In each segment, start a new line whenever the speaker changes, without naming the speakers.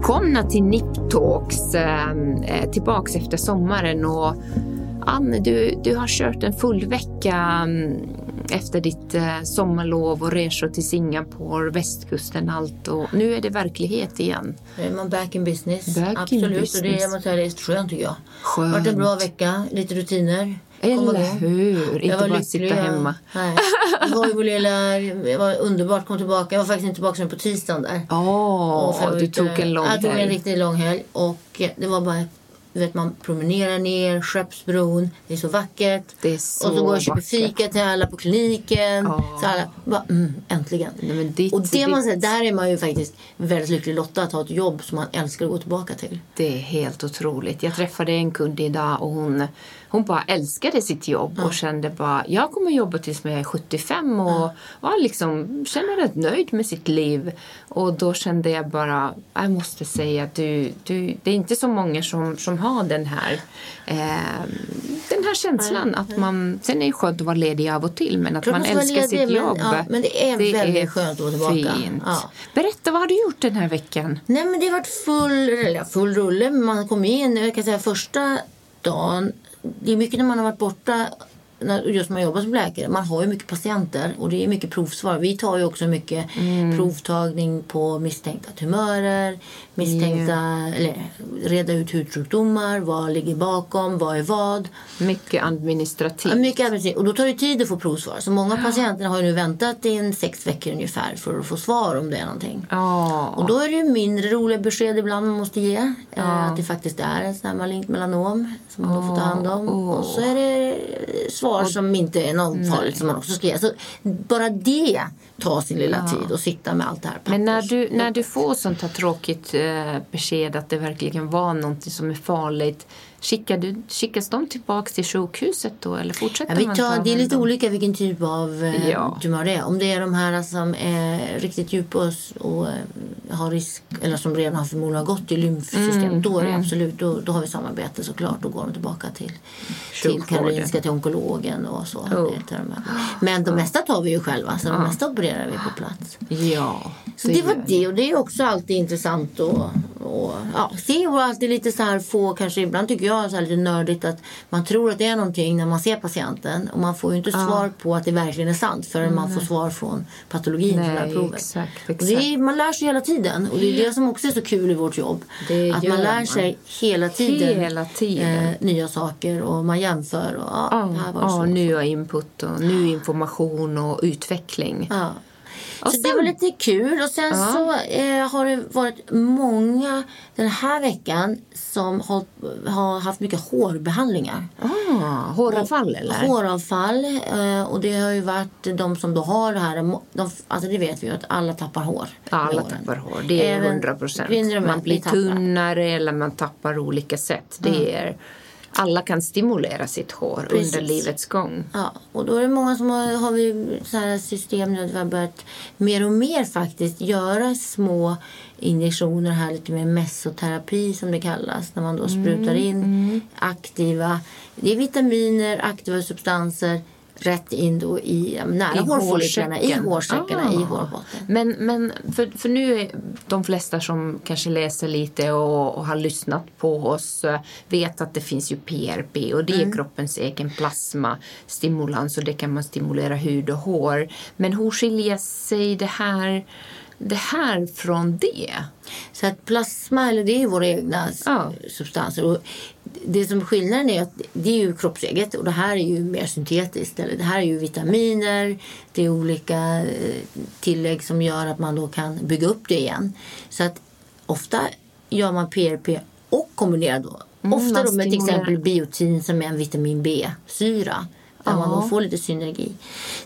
Välkomna till Nip Talks, eh, tillbaks efter sommaren. Och Anne, du, du har kört en full vecka mm, efter ditt eh, sommarlov och resor till Singapore, västkusten, allt. Och nu är det verklighet igen.
Nu är man back in business.
Back in
Absolut.
business.
Och det, jag måste säga, det är skönt tycker jag.
Skönt.
Det har varit en bra vecka, lite rutiner. Komma
Eller hur? Inte bara
lycklig,
sitta hemma.
Nej. Jag var i det var underbart, kom tillbaka. Jag var faktiskt inte tillbaka förrän på tisdagen där. Var
du tog en lång
Jag tog en
helg.
riktigt lång helg. Och det var bara, du vet man promenerar ner Skeppsbron. Det är så vackert.
Det är så
och så går jag och köper fika till alla på kliniken.
Ja.
Så alla bara, mm, äntligen.
Nej, men ditt-
och det man säger, där är man ju faktiskt väldigt lycklig lottad att ha ett jobb som man älskar att gå tillbaka till.
Det är helt otroligt. Jag träffade en kund idag och hon, hon bara älskade sitt jobb och kände bara jag kommer jobba tills jag är 75 och var liksom, känner rätt nöjd med sitt liv. Och då kände jag bara, jag måste säga du, du det är inte så många som, som har den här eh, den här känslan att man, sen är det skönt att vara ledig av och till men att man älskar sitt
men-
jobb.
ja, men det är väldigt skönt att vara tillbaka.
Fint.
Ja.
Berätta, vad har du gjort den här veckan?
Nej men det har varit full, eller full rulle. Man kom in, jag kan säga första dagen. Det är mycket när man har varit borta. När, just när man jobbar som läkare. Man har ju mycket patienter och det är mycket provsvar. Vi tar ju också mycket provtagning på misstänkta tumörer. Misstänkta, eller reda ut hudsjukdomar. Vad ligger bakom? Vad är vad?
Mycket administrativt.
Ja, mycket arbetstid. Och då tar det tid att få provsvar. Så många patienter har ju nu väntat i en sex veckor ungefär för att få svar om det är någonting.
Ja.
Och då är det ju mindre roliga besked ibland man måste ge. Eh, Att det faktiskt är en malignt melanom som man då får ta hand om.
Åh.
Och så är det svar som inte är något farligt som man också ska ge. Så bara det tar sin lilla tid att sitta med allt det här
Men när
pappers-
du, när du får sånt här tråkigt eh, besked att det verkligen var något som är farligt, skickar du, skickas de tillbaka till sjukhuset då eller fortsätter
Ja, vi
man
tar,
ta
det är lite
om-
olika vilken typ av eh,
Ja.
tumör det är. Om det är de här som är riktigt djupa och, och eh, har risk, eller som redan har förmodligen gått i lymfsystemet,
Mm,
då är det absolut, då, då har vi samarbete såklart. Då går de tillbaka till, till. Karolinska, till onkologen och så.
Oh.
Men de mesta tar vi ju själva, så de mesta opererar vi på plats.
Ja.
Så det var det och det är också alltid intressant att och, ja, se och alltid lite så här få, kanske ibland tycker jag så här lite nördigt att man tror att det är någonting när man ser patienten och man får ju inte svar på att det verkligen är sant förrän man får svar från patologin det
Nej,
provet.
exakt,
det är, man lär sig hela tiden och det är det som också är så kul i vårt jobb.
Det
att man lär
man.
sig hela tiden,
Hela tiden.
Eh, nya saker och man jämför och ja, det här
Ja,
var så.
ja, nya input och ny information och utveckling.
Ja. Så det
sen-
var lite kul. Och sen
Ja.
så eh, har det varit många den här veckan som har, har haft mycket hårbehandlingar.
Ah, håravfall eller?
Håravfall. Eh, och det har ju varit de som då har det här. De, alltså det vet vi ju att alla tappar hår.
Alla tappar hår, det är 100 procent. Man blir
tappar. Mm.
tunnare eller man tappar olika sätt. Det är, alla kan stimulera sitt hår
Precis.
under livets gång.
Ja, och då är det många som har, har vi så här system nu att vi har börjat mer och mer faktiskt göra små injektioner här, lite mer mesoterapi som det kallas, när man då sprutar in aktiva, det är vitaminer, aktiva substanser rätt in då i nära
I
hårfolliklarna, i hårsäckarna,
Ah.
i hårbotten.
Men, men för, för nu är de flesta som kanske läser lite och, och har lyssnat på oss eh, vet att det finns ju PRP och det
Mm.
är kroppens egen plasmastimulans och det kan man stimulera hud och hår. Men hur skiljer sig det här, det här från det?
Så att plasma, eller det är våra egna
Ja.
substanser. Och det som skillnaden är att det är ju kroppseget och det här är ju mer syntetiskt. Eller det här är ju vitaminer, det är olika eh, tillägg som gör att man då kan bygga upp det igen. Så att ofta gör man PRP och kombinerar då.
Mm,
ofta
man
då med till exempel biotin som är en vitamin B-syra. Där man
Ja.
då får lite synergi.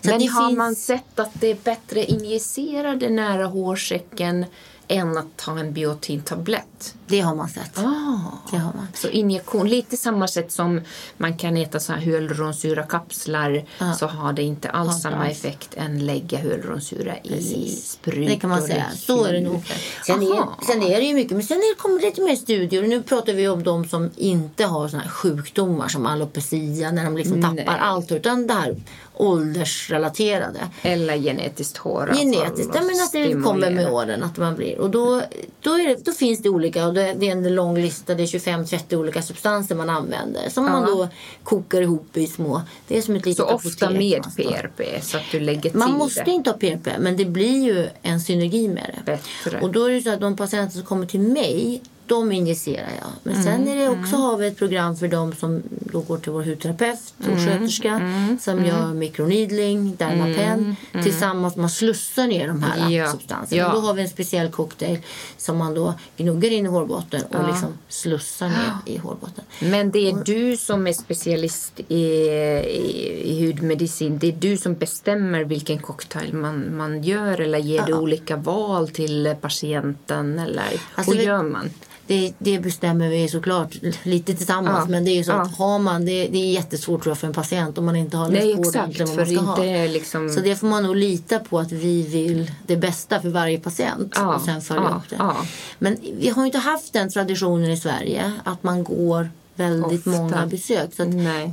Så
Men har
finns-
man sett att det är bättre injicerade nära hårsäcken än att ta en biotintablett?
Det har man sett.
Ah.
Det har man.
Så injektion, lite samma sätt som man kan äta så här hyaluronsyrakapslar så har det inte alls
inte
samma
alls.
effekt än lägga hyaluronsyra i sprutor.
Det kan man säga. Så är det nog. Sen är, sen är det ju mycket, men sen är det, kommer det lite mer studier. Nu pratar vi om de som inte har såna här sjukdomar som alopecia, när de liksom tappar
Nej.
allt. Utan det här åldersrelaterade.
Eller genetiskt håravfall.
Genetiskt,
och
ja, men att det kommer med åren. Att man blir. Och då, då, det, då finns det olika. Och det, det är en lång lista. Det är 25-30 olika substanser man använder. Som man då kokar ihop i små. Det är som ett litet
Så ofta
apotek
med
någonstans.
PRP så att du lägger till
Man måste inte ha PRP, men det blir ju en synergi med det.
Bättre.
Och då är det så att de patienter som kommer till mig, de injicerar jag. Men sen är det också har vi ett program för de som då går till vår hudterapeut och sköterska som gör mikroneedling, Dermapen tillsammans. Man slussar ner de här
Ja.
substanserna.
Ja.
Då har vi en speciell cocktail som man då gnuggar in i hårbotten och liksom slussar ner i hårbotten.
Men det är du som är specialist i, i, i hudmedicin. Det är du som bestämmer vilken cocktail man, man gör eller ger du olika val till patienten eller
Alltså,
hur
vi-
gör man?
Det, det bestämmer vi såklart lite tillsammans.
Ja.
Men det är ju så att
Ja.
har man, det, det är jättesvårt tror jag för en patient om man inte har läst på ordentligt vad man ska ha.
liksom...
Så det får man nog lita på att vi vill det bästa för varje patient
Ja,
och sen följa
ja,
upp det. Men vi har ju inte haft den traditionen i Sverige att man går väldigt
Ofta.
många besök. Så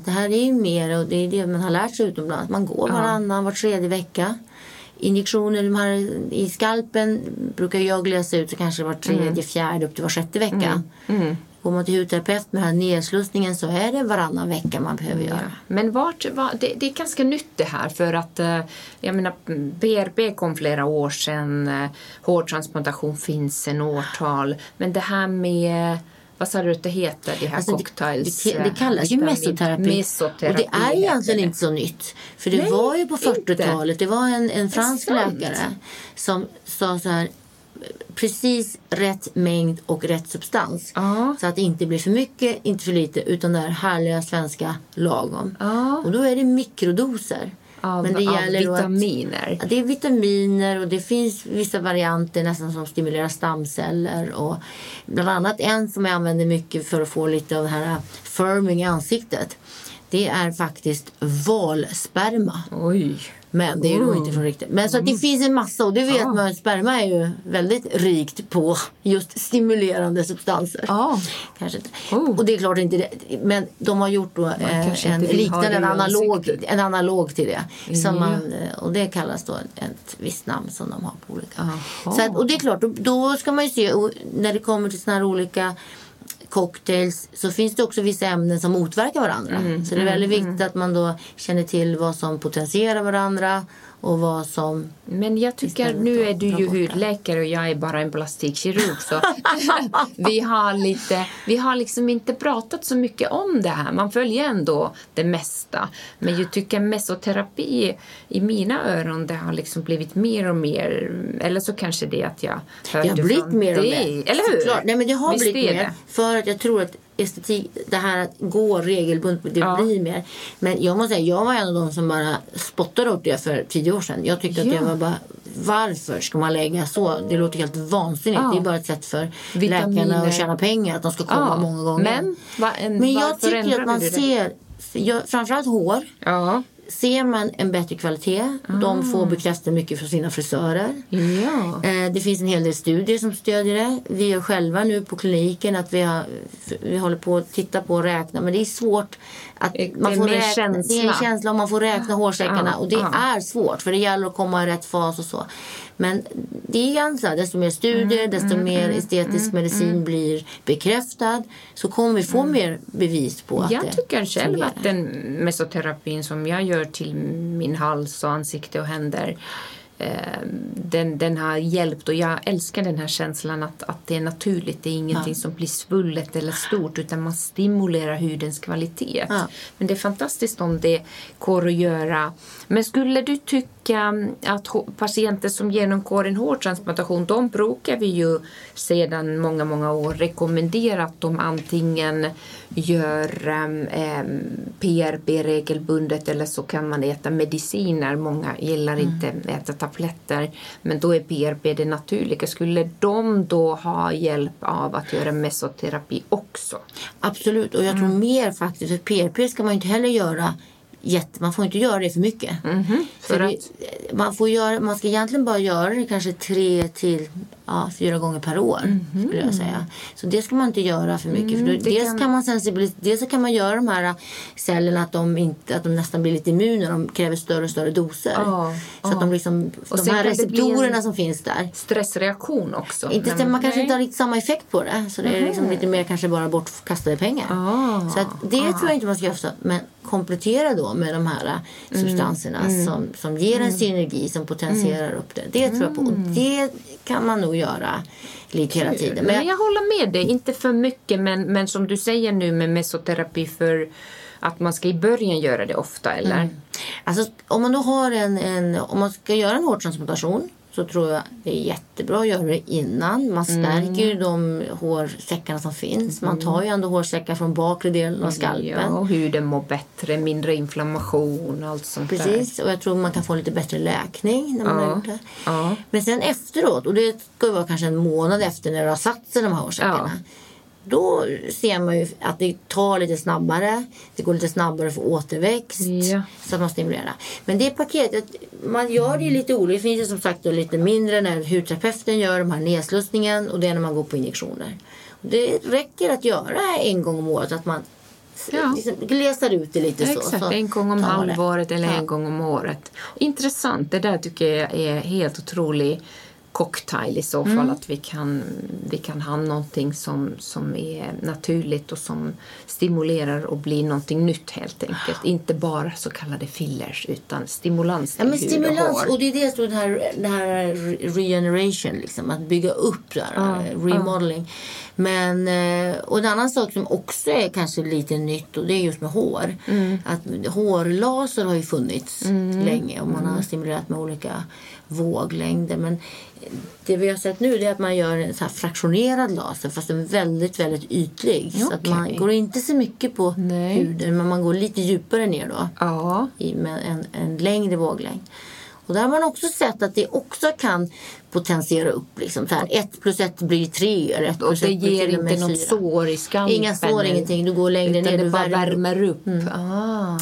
det här är ju mer, och det är det man har lärt sig utomlands, man går varannan, var tredje vecka. Injektioner i skalpen brukar jag läsa ut så kanske var tredje,
Mm.
fjärde upp till var sjätte vecka. Går man till hudterapeut med den här nedslussningen så är det varannan vecka man behöver göra.
Men vart, var, det, det är ganska nytt det här för att eh, jag menar PRP kom flera år sedan, eh, hårtransplantation finns en årtal. Men det här med, vad sa du att det heter, det här
Alltså, det,
cocktails?
det, det kallas ju mesoterapi.
mesoterapi.
Och det är egentligen inte så nytt. För det
Nej,
var ju på
inte.
40-talet. Det var en, en fransk läkare som sa så här. Precis rätt mängd och rätt substans.
Ja.
Så att det inte blir för mycket, inte för lite. Utan det här härliga svenska lagom.
Ja.
Och då är det mikrodoser.
Av,
Men det
av
gäller att-
vitaminer.
Ja, det är vitaminer och det finns vissa varianter nästan som stimulerar stamceller. Och bland annat en som jag använder mycket för att få lite av det här firming i ansiktet. Det är faktiskt valsperma.
Oj.
Men det är nog inte från riktigt. Men så att det finns en massa och det vet
Ja.
man. Sperma är ju väldigt rikt på just stimulerande substanser.
Ja.
Kanske inte.
Oh.
Och det är klart inte det. Men de har gjort då eh, en liknande, en analog, en analog till det. Som
Ja.
man, eh, och det kallas då ett visst namn som de har på olika. Så att, och det är klart, då, då ska man ju se och när det kommer till såna här olika cocktails så finns det också vissa ämnen som motverkar varandra.
Mm,
så det är väldigt viktigt att man då känner till vad som potentierar varandra och vad som...
Men jag tycker, nu är du ju hudläkare och jag är bara en plastikkirurg. Så vi, har lite, vi har liksom inte pratat så mycket om det här. Man följer ändå det mesta. Men jag tycker mesoterapi i mina öron det har liksom blivit mer och mer. Eller så kanske det är att jag hörde
Det har blivit mer och mer.
Eller hur?
Såklart. Nej, men det har
Visst
blivit mer. För att jag tror att estetik, det här att gå regelbundet, det
Ja.
blir mer. Men jag måste säga, jag var en av de som bara spottade åt det för tio år sedan. Jag tyckte att
Ja.
det var bara, varför ska man lägga så? Det låter helt vansinnigt.
Ja.
Det är bara ett sätt för
Vitaminer.
läkarna att tjäna pengar, att de ska komma många gånger.
Men, va, en,
Men jag tycker att man ser, jag, framförallt hår,
Ja.
Ser man en bättre kvalitet. De
Ah.
får bekräfta mycket från sina frisörer.
ja.
Eh, Det finns en hel del studier som stödjer det. Vi gör själva nu på kliniken att vi, har, vi håller på att titta på och räkna. Men det är svårt. Att
Det är
man får räkna, Det är en
känsla.
känsla om man får räkna hårsäckarna.
Ja,
Och det
ja.
är svårt för det gäller att komma i rätt fas och så. Men det är här, desto mer studier,
Mm,
desto mer estetisk medicin blir bekräftad. Så kommer vi få mer bevis på att
Jag
det
tycker själv
fungerar.
att den mesoterapin som jag gör till min hals och ansikte och händer eh, den, den har hjälpt och jag älskar den här känslan att, att det är naturligt. Det är ingenting som blir svullet eller stort utan man stimulerar hudens kvalitet.
Ja.
Men det är fantastiskt om det går att göra. Men skulle du tycka att patienter som genomgår en hårtransplantation, de brukar vi ju sedan många, många år rekommendera att de antingen gör um, em, PRP regelbundet eller så kan man äta mediciner. Många gillar inte äta tabletter men då är PRP det naturliga. Skulle de då ha hjälp av att göra mesoterapi också?
Absolut, och jag
Mm.
tror mer faktiskt. För PRP ska man inte heller göra jätte, man får inte göra det för mycket.
Mhm, för
För det, man, får göra, man ska egentligen bara göra det kanske tre till ja, fyra gånger per år. skulle jag säga. Så det ska man inte göra för mycket. för då,
det
dels,
kan-
kan... man sensibilis- dels så kan man göra de här cellerna att de, inte, att de nästan blir lite immuna. De kräver större och större doser.
Ja,
så att
ja.
de, liksom,
Och
de här receptorerna som finns där.
Stressreaktion också.
Inte, stämmer, man kanske
nej.
inte har riktigt samma effekt på det. Så det är liksom lite mer kanske bara bortkastade pengar.
Ah,
så att det tror jag inte man ska göra. Men komplettera då med de här
Mm.
substanserna Som, som ger en synergi, som potentierar upp det. Det tror jag på. Och
Mm.
det kan man nog göra lite hela tiden.
Men
Men
jag håller med dig, inte för mycket men, men som du säger nu med mesoterapi för att man ska i början göra det ofta eller?
Alltså, om man då har en, en, om man ska göra en hårtransplantation så tror jag det är jättebra att göra det innan. Man stärker ju de hårsäckarna som finns. Man tar ju ändå hårsäckar från bakre delen av skalpen.
Ja, och huden mår bättre, mindre inflammation och allt sånt
Precis, och jag tror man kan få lite bättre läkning när man
Ja,
har gjort det.
ja.
Men sen efteråt, och det ska ju vara kanske en månad efter när det har satt sig de här hårsäckarna. Då ser man ju att det tar lite snabbare. Det går lite snabbare för återväxt.
Ja.
Så att man stimulerar. Men det paketet, man gör det lite olika. Det finns ju som sagt lite mindre när hudterapeuten gör de här nedslussningen och det är när man går på injektioner. Det räcker att göra en gång om året. Att man
Ja.
liksom glesar ut det lite så.
Exakt,
så
en gång om halvåret eller
Ja.
en gång om året. Intressant, det där tycker jag är helt otrolig cocktail i så fall.
Mm.
Att vi kan, vi kan ha någonting som, som är naturligt och som stimulerar och blir någonting nytt helt enkelt. Inte bara så kallade fillers utan stimulans
Ja, men
hud
stimulans,
och hår.
och det är det som det här, det här re- regeneration, liksom, att bygga upp det här,
Ja,
eh, remodeling. Men, eh, och en annan sak som också är kanske lite nytt och det är just med hår.
Mm.
Att hårlaser har ju funnits länge och man har stimulerat med olika våglängder. Men det vi har sett nu är att man gör en så fraktionerad laser fast den är väldigt, väldigt ytlig. Så att man går inte så mycket på
Nej.
huden men man går lite djupare ner då
Ja,
i med en, en längre våglängd. Och där har man också sett att det också kan potentiera upp. Liksom, så här, ett plus ett blir tre. Eller ett
och det ger inte något
fyra.
sår i skalpen.
Inga sår, ingenting. Du går längre
utan
ner.
det bara
värmer upp.
värmer upp. Ah,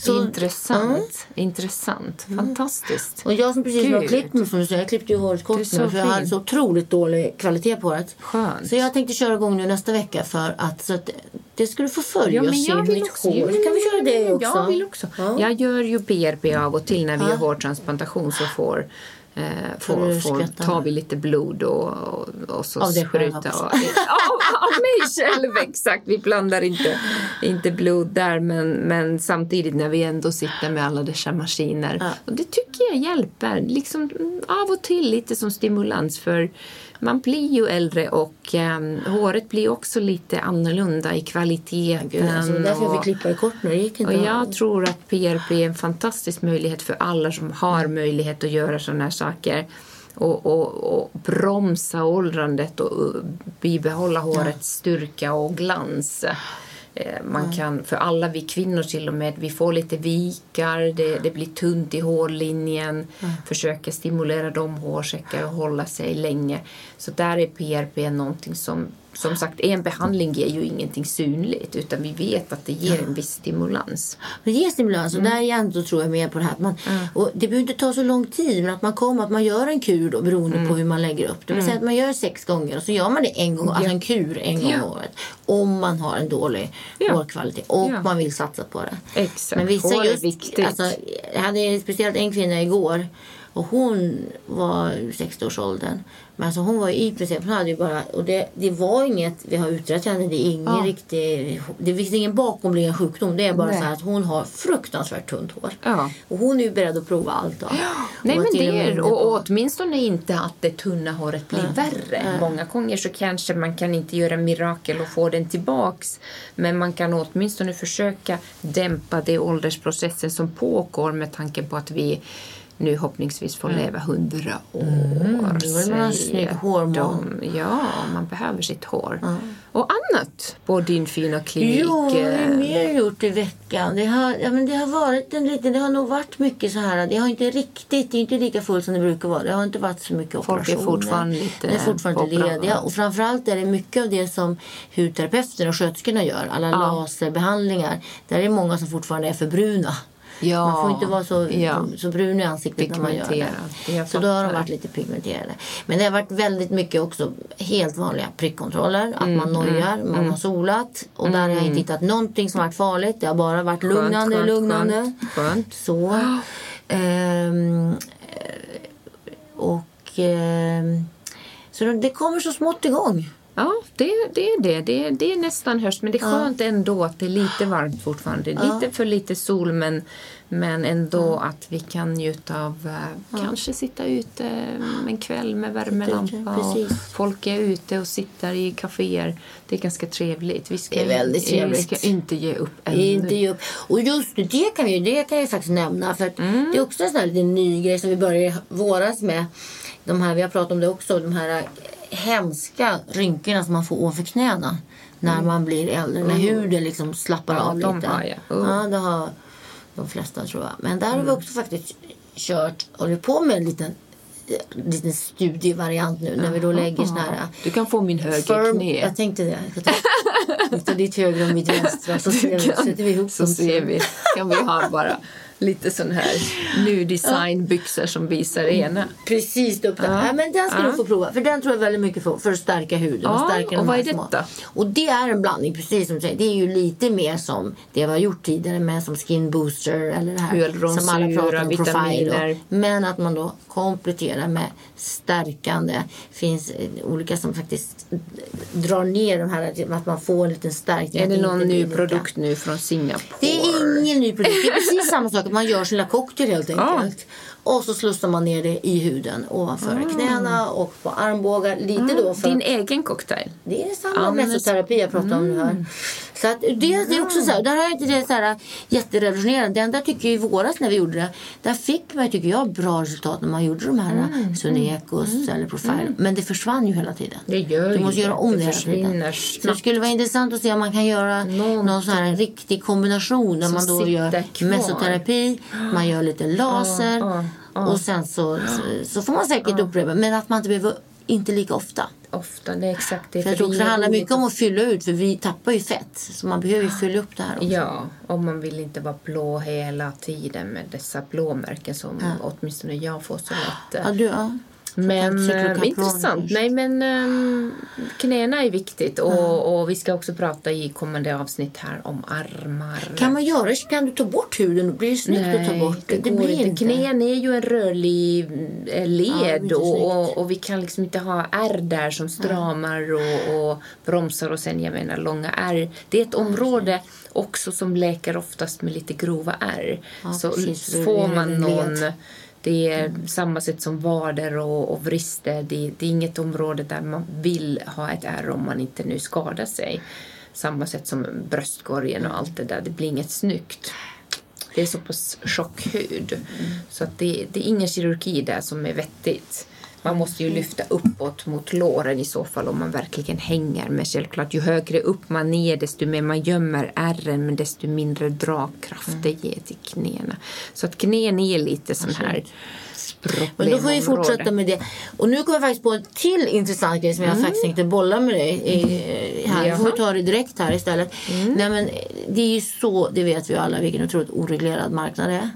Så-
intressant. Intressant. Fantastiskt.
Och jag som precis har
Gud.
klippt mig, säger, jag klippte ju håret kort nu för jag hade så otroligt dålig kvalitet på håret.
Skönt.
Så jag tänkte köra igång nu nästa vecka för att, så att det skulle få följa
Ja,
och se mitt
också.
hår. Kan vi köra det också?
Jag vill också.
Ja.
Jag gör ju BRP av och till när vi
Ja.
gör hårtransplantation så får, eh,
Får
får, tar vi lite blod och, och, och så
Av
sprutar och, av, av mig själv, exakt. Vi blandar inte, inte blod där men, men samtidigt när vi ändå sitter med alla dessa maskiner.
Ja.
Och det tycker jag hjälper. Liksom, mm, av och till lite som stimulans för man blir ju äldre och eh, håret blir också lite annorlunda i kvaliteten.
Gud, alltså, därför jag
och-
fick klippa kort nu. Det gick inte
och jag tror att PRP är en fantastisk möjlighet för alla som har möjlighet att göra sådana här saker. Och, och, och bromsa åldrandet och bibehålla hårets styrka och glans. Eh, Man kan, för alla vi kvinnor till och med, vi får lite vikar, det, det blir tunt i hårlinjen. Försöker stimulera de hårsäckar och hålla sig länge. Så där är PRP någonting som, som sagt, en behandling ger ju ingenting synligt utan vi vet att det ger en viss stimulans.
Det ger stimulans
Mm.
och där igen då tror jag mer på det här. Man, och det behöver inte ta så lång tid men att man kommer, att man gör en kur då, beroende
Mm.
på hur man lägger upp det. Men säg att man gör sex gånger och så gör man det en gång, alltså en kur en gång
Ja.
om året. Om man har en dålig
Ja.
hårkvalitet och
Ja.
man vill satsa på det.
Exakt.
Men vissa
Hår är
just,
viktigt.
alltså, jag hade speciellt en kvinna igår och hon var i 60-årsåldern. Men alltså hon var i princip, hon hade bara, och det, det var inget, vi har utrett henne, det är ingen
Ja.
riktig, det finns ingen bakomliggande sjukdom. Det är bara
Nej.
så här att hon har fruktansvärt tunt hår.
Ja.
Och hon är ju beredd att prova allt då.
Nej
Och
men det är, och, åtminstone inte att det tunna håret blir värre. Många gånger så kanske man kan inte göra mirakel och få den tillbaks. Men man kan åtminstone försöka dämpa det åldersprocessen som pågår med tanke på att vi nu hoppningsvis får leva hundra år.
då vill man ha snygg hårmån.
de. Ja, man behöver sitt hår. Och annat på din fina klinik.
Jo, vad har
eh,
mer gjort i veckan? Det har, ja, men det har varit en liten, det har nog varit mycket så här. Det har inte riktigt, det är inte lika fullt som det brukar vara. Det har inte varit så mycket
Folk är
operationer.
fortfarande lite
är fortfarande lediga. Och framförallt är det mycket av det som hudterapeuterna och sköterskorna gör. Alla
Ja.
laserbehandlingar. Där är det många som fortfarande är för bruna.
Ja.
Man får inte vara så,
Ja.
så brun i ansiktet när man gör det. Så då har de varit lite pigmenterade. Men det har varit väldigt mycket också helt vanliga prickkontroller. Att
Mm,
man nojar, man har solat. Och där har jag inte hittat någonting som varit farligt. Det har bara varit lugnande,
skönt,
lugnande.
Skönt, skönt.
Så. Ehm, eh, och ehm, så det kommer så smått igång.
Ja, det, det är det. det. är- Det är nästan höst, men det är skönt ändå att det är lite varmt fortfarande. Lite för lite sol, men, men ändå att vi kan njuta av eh, kanske sitta ute en kväll med värmelampa. och folk är ute och sitter i kaféer. Det är ganska trevligt. Vi ska,
Det är väldigt trevligt.
Vi ska inte ge upp ännu.
Inte ge upp. Och just det, kan, vi, det kan jag faktiskt nämna. För
Mm.
Det är också en sån här liten ny grej som vi började i våras med. De här, vi har pratat om det också. De här hemska rynkorna som man får ovanför knäna. När man blir äldre. När huden liksom slappar
Mm. Ja,
av lite.
har jag. Mm.
Ja, det har de flesta tror jag. Men där har vi också faktiskt kört, håller på med en liten, en liten studievariant nu. När vi då lägger såna här
Du kan få min höger
Firm,
knä.
jag tänkte det. Jag ta, ta ditt högra och mitt vänstra så ser vi, sätter vi ihop
så
dem.
ser vi. kan vi ha bara lite sån här new designbyxor som visar ena.
Precis upp där.
Ja.
Ja. men den ska
Ja.
du få prova. För den tror jag väldigt mycket för, för att stärka huden.
Ja,
och stärka
och vad är
små.
detta?
Och det är en blandning, precis som du säger. Det är ju lite mer som det vi har gjort tidigare med som skin booster eller det här som alla pratar om,
vitaminer.
Och, men att man då kompletterar med stärkande. Det finns eh, olika som faktiskt drar ner de här, att man får en liten stärkning.
Är det någon ny produkt nu från Singapore?
Det är ingen ny produkt. Det är precis samma sak. Man gör sin lilla cocktail helt enkelt. Och så slussar man ner det i huden ovanför knäna och på armbågar. Lite då för
Din egen cocktail?
det är samma
men-
mesoterapi jag pratar om nu här. Så att det, det är också så här, där har jag inte det så här jätterevolutionerande. Det enda tycker jag i våras när vi gjorde det, där fick man tycker jag bra resultat när man gjorde de här mm. Sunecos eller Profile. Men det försvann ju hela tiden.
Det gör
du måste göra om
Det
det hela tiden.
försvinner
Så det
snabbt.
skulle vara intressant att se om man kan göra
Någonting.
någon sån här riktig kombination där man då gör
kvar.
mesoterapi, man gör lite laser
ja, ja.
och sen så, så, så får man säkert upprepa men att man inte behöver inte lika ofta.
Ofta, det är exakt det.
För jag tror
det
handlar mycket om att fylla ut för vi tappar ju fett. Så man behöver ju fylla upp det här också.
Ja, och man vill inte vara blå hela tiden med dessa blåmärken som åtminstone jag får så lätt.
Ja, du, ja.
Men
Cyclocaprone
eh, intressant. Nej, men um, knäna är viktigt och, och vi ska också prata i kommande avsnitt här om armar.
Kan man göra Kan du ta bort huden? Blir det snyggt att ta bort det?
det,
Det blir
inte.
inte.
Knän är ju en rörlig eh,
Ja, det
led
blir
och, och, och vi kan liksom inte ha ärr där som stramar och, och bromsar och sen jag menar långa ärr. Det är ett område också som läker oftast med lite grova ärr.
Ja,
så
precis, det
får man någon
led
det är samma sätt som vader och, och vrister. Det, det är inget område där man vill ha ett ärr om man inte nu skadar sig. Samma sätt som bröstkorgen och allt det där. Det blir inget snyggt. Det är så pass tjock hud. Så att det, det är ingen kirurgi där som är vettigt. Man måste ju lyfta uppåt mot låren i så fall om man verkligen hänger. Men självklart, ju högre upp man är desto mer man gömmer ärren men desto mindre dragkraft det ger till knäna. Så att knän är lite sån här
Men då får vi fortsätta med det. Och nu kommer jag faktiskt på en till intressant grej som jag faktiskt tänkte bolla med dig. i- Här. Vi får
Jaha.
ta det direkt här istället. Nej, men det är ju så, det vet vi alla, vilken otroligt oreglerad marknad det är.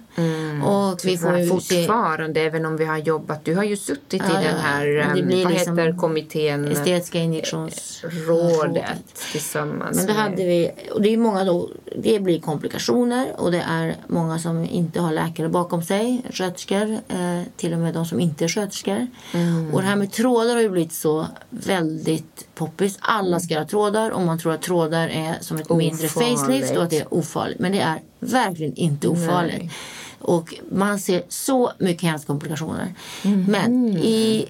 Och vi får ju se...
fortfarande, även om vi har jobbat. Du har ju suttit
Ja,
i den här,
ja.
Um, vad
liksom
heter kommittén?
Estetiska injektionsrådet.
Rådet tillsammans
Men det
med-
hade vi, och det är många då, det blir komplikationer och det är många som inte har läkare bakom sig, sköterskor, eh, till och med de som inte är sköterskor.
Mm.
Och det här med trådar har ju blivit så väldigt poppis. Alla ska ha trådar och man tror att trådar är som ett mindre
Ofarligt.
facelift och att det är ofarligt. Men det är verkligen inte ofarligt.
Nej.
Och man ser så mycket hemska komplikationer.
Mm.
Men i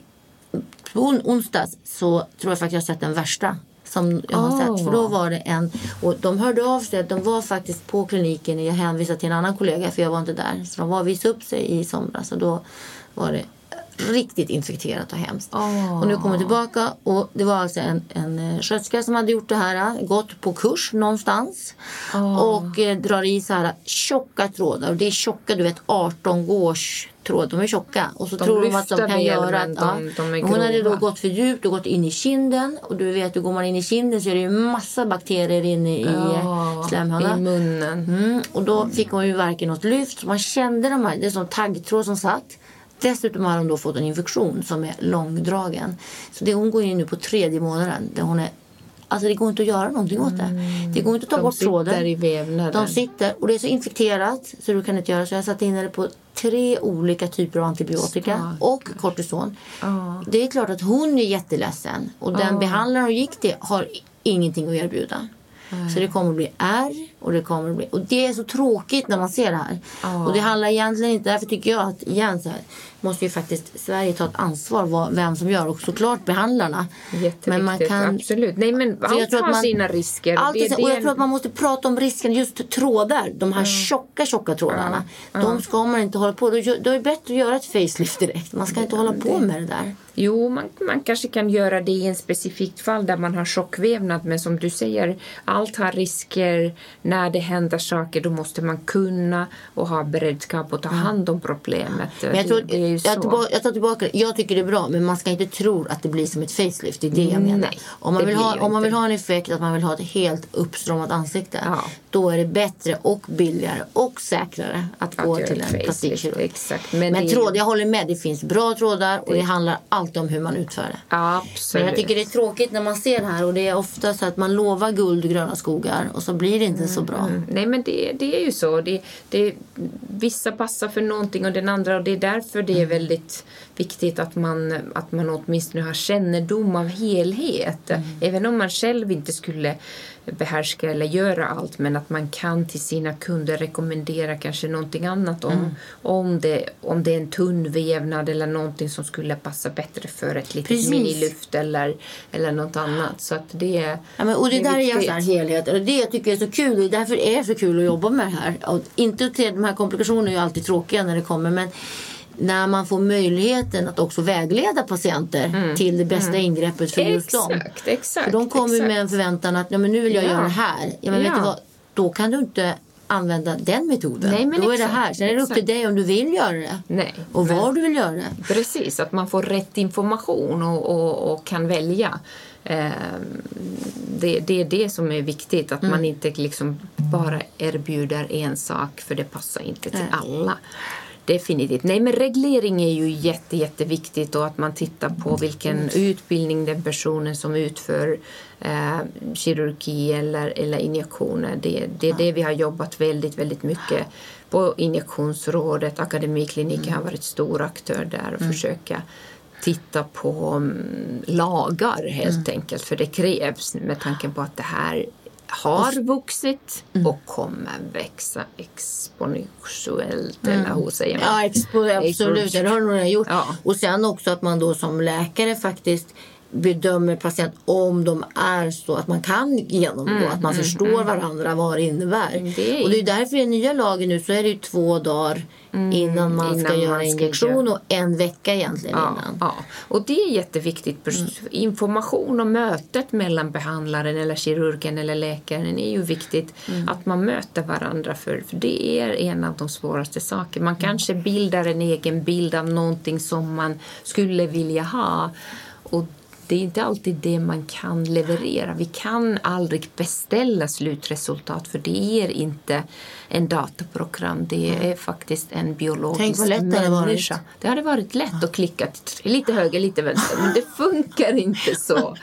on- onsdags så tror jag faktiskt jag har sett den värsta som jag har sett. För då var det en, och de hörde av sig att de var faktiskt på kliniken, jag hänvisade till en annan kollega för jag var inte där. Så de var och visade upp sig i somras och då var det riktigt infekterat och hemskt.
Åh.
Och nu kommer jag tillbaka och det var alltså en, en eh, sköterska som hade gjort det här, gått på kurs någonstans och eh, drar i så här tjocka trådar och det är tjocka, du vet 18 gårs tråd, de är tjocka. Och så
De
tror de att de kan göra att,
de-
ja.
de
Men Hon hade då gått för djupt och gått in i kinden. Och du vet, går man in i kinden så är det ju massa bakterier inne i
Ja,
slemhinnan.
I munnen.
Mm, och då fick hon ju varken något lyft. Man kände de här, det är som taggtråd som satt. Dessutom har hon då fått en infektion som är långdragen. Så det, hon går in nu på tredje månaden. Där hon är, alltså det går inte att göra någonting åt det. Det går inte att ta
De
bort
sitter
tråden.
i vävnaden.
De sitter och det är så infekterat så du kan inte göra så. Jag satt in det på tre olika typer av antibiotika
Starkt.
och kortison.
Ja.
Det är klart att hon är jätteledsen och den
Ja.
behandlaren hon gick till har ingenting att erbjuda. Så det kommer att bli ärr och det kommer att bli... Och det är så tråkigt när man ser det här.
Ja.
Och det handlar egentligen inte... Därför tycker jag att igen så här, måste ju faktiskt Sverige ta ett ansvar vad, vem som gör och såklart behandlarna. Men man kan...
absolut. Nej, men allt har sina risker.
Allt
Det- det
och jag tror att man måste prata om risken. Just trådar, de här tjocka, tjocka trådarna. De ska man inte hålla på. Då, då är det bättre att göra ett facelift direkt. Man ska inte hålla på med det där.
Jo, man, man kanske kan göra det i en specifikt fall där man har tjockvävnad. Men som du säger, allt har risker. När det händer saker då måste man kunna och ha beredskap att ta hand om problemet.
Men jag, tror,
det, det
jag, tillbaka, jag tar tillbaka det. Jag tycker det är bra, men man ska inte tro att det blir som ett facelift. Det är det jag menar.
Nej,
om, man
det
vill ha, om man vill ha en effekt att man vill ha ett helt uppstramat ansikte.
Ja.
Då är det bättre och billigare och säkrare att,
Att
gå till en plastikkirurg.
Men
Men,
det är
tråd, jag håller med. Det finns bra trådar och det handlar alltid om hur man utför det.
Absolut.
Men jag tycker det är tråkigt när man ser det här och det är ofta så att man lovar guld och gröna skogar och så blir det inte så bra.
Mm. Nej, men det, det är ju så. Det, det, vissa passar för någonting och den andra och det är därför det
Mm.
är väldigt viktigt att man, att man åtminstone har kännedom av helhet.
Mm.
Även om man själv inte skulle behärska eller göra allt men att man kan till sina kunder rekommendera kanske någonting annat om,
Mm.
om, det, om det är en tunn vävnad eller någonting som skulle passa bättre för ett litet
Precis.
minilyft eller, eller något annat. Så att det,
Ja, men, och det,
det är
där är en
viktigt.
sån här helhet. Och det jag tycker är så kul. Och därför är det så kul att jobba med det här. Och inte till de här komplikationerna är ju alltid tråkiga när det kommer. Men när man får möjligheten att också vägleda patienter till det bästa ingreppet för just dem.
Mm. Exakt, exakt.
För de kommer
exakt.
med en förväntan att ja, men nu vill jag
Ja.
göra det här. Ja, men vet
Ja.
du vad? Då kan du inte använda den metoden.
Nej, men
Då är det
exakt,
här. Sen är det upp till
exakt.
dig om du vill göra det.
Nej,
Och
men-
var du vill göra det.
Precis, att man får rätt information och, och, och kan välja. Ehm, det, det är det som är viktigt, att
Mm.
man inte liksom bara erbjuder en sak för det passar inte till
Nej.
alla. Definitivt. Nej, men reglering är ju jätte, jätteviktigt och att man tittar på vilken
Mm.
utbildning den personen som utför eh, kirurgi eller, eller injektioner. Det, det är det vi har jobbat väldigt, väldigt mycket på injektionsrådet. Akademikliniken
Mm.
har varit stor aktör där och försöka titta på mm, lagar helt
Mm.
enkelt. För det krävs med tanke på att det här har vuxit
Mm.
och kommer växa exponentiellt. Eller hur säger man?
Ja, expo, absolut. Det har nog gjort.
Ja.
Och sen också att man då som läkare faktiskt bedömer patient om de är så att man kan genomgå, att man förstår varandra vad det innebär.
Mm, Det är-
Och det är därför i den nya lagen nu så är det ju två dagar innan man ska
Mm, innan
göra
man ska
injektion och en vecka egentligen
Ja,
innan.
ja, och det är jätteviktigt.
Mm.
Information och mötet mellan behandlaren eller kirurgen eller läkaren är ju viktigt.
Mm.
Att man möter varandra för, för det är en av de svåraste sakerna. Man kanske bildar en egen bild av någonting som man skulle vilja ha. Och det är inte alltid det man kan leverera. Vi kan aldrig beställa slutresultat för det är inte en dataprogram. Det är faktiskt en biologisk
Tänk lätt det hade varit.
människa. Det hade varit lätt att klicka lite höger, lite vänster, men det funkar inte så.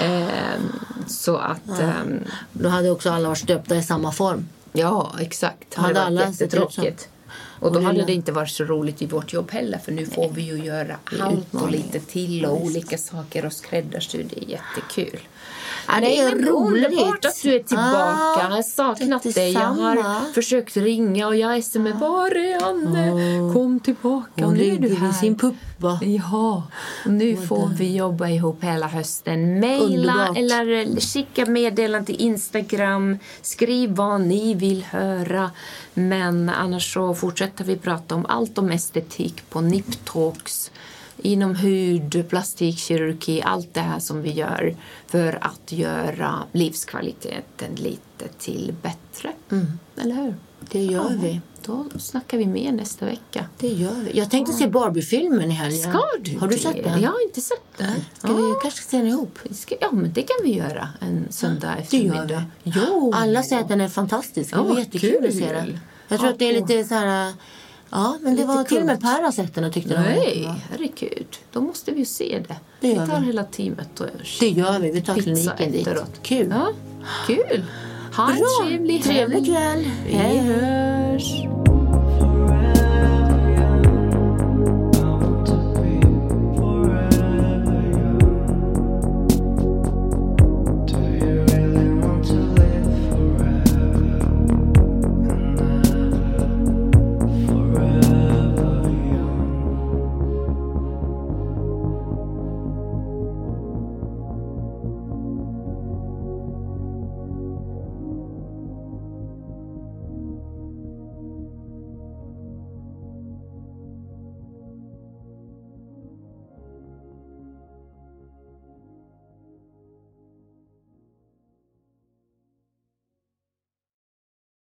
Ehm, så att, ehm,
Då hade också alla varit stöpta i samma form.
ja exakt. Det
Hade
hade
alla
varit jättetråkigt. Och då hade det inte varit så roligt i vårt jobb heller för nu får vi ju göra allt och lite till och olika saker och skräddarsy. Det är jättekul.
Ja, det är
men
roligt.
Underbart att du är tillbaka.
Ja,
jag har saknat dig. Jag har försökt ringa och jag smsar var är Anne? Kom tillbaka. Och nu är du
i sin puppa.
Ja, och nu får vi jobba ihop hela hösten. Maila eller skicka meddelanden till Instagram. Skriv vad ni vill höra. Men annars så fortsätter vi prata om allt om estetik på Niptalks inom hud, plastikkirurgi, allt det här som vi gör för att göra livskvaliteten lite till bättre. Eller hur?
Det gör vi.
Då snackar vi mer nästa vecka.
Det gör vi. Jag tänkte se Barbie-filmen i helgen.
Ska du
Har du sett den?
Jag har inte sett den.
Ska vi kanske se den ihop?
Ska, ja, men det kan vi göra en söndag
Det gör
eftermiddag.
vi.
Jo.
Alla säger att den är fantastisk. Det
Ja,
var jättekul att
kul.
se den. Jag tror
Ja,
att det är lite så här... Ja, men det var till och med. Per har sett den och tyckte var
Nej,
jättebra.
herregud. Då måste vi ju se det.
Det
vi tar
vi.
hela teamet och
Det gör vi. Vi tar kliniken dit. Kul.
Ja, kul. Ha en trevlig helg.
Trevlig kväll.
Vi hörs.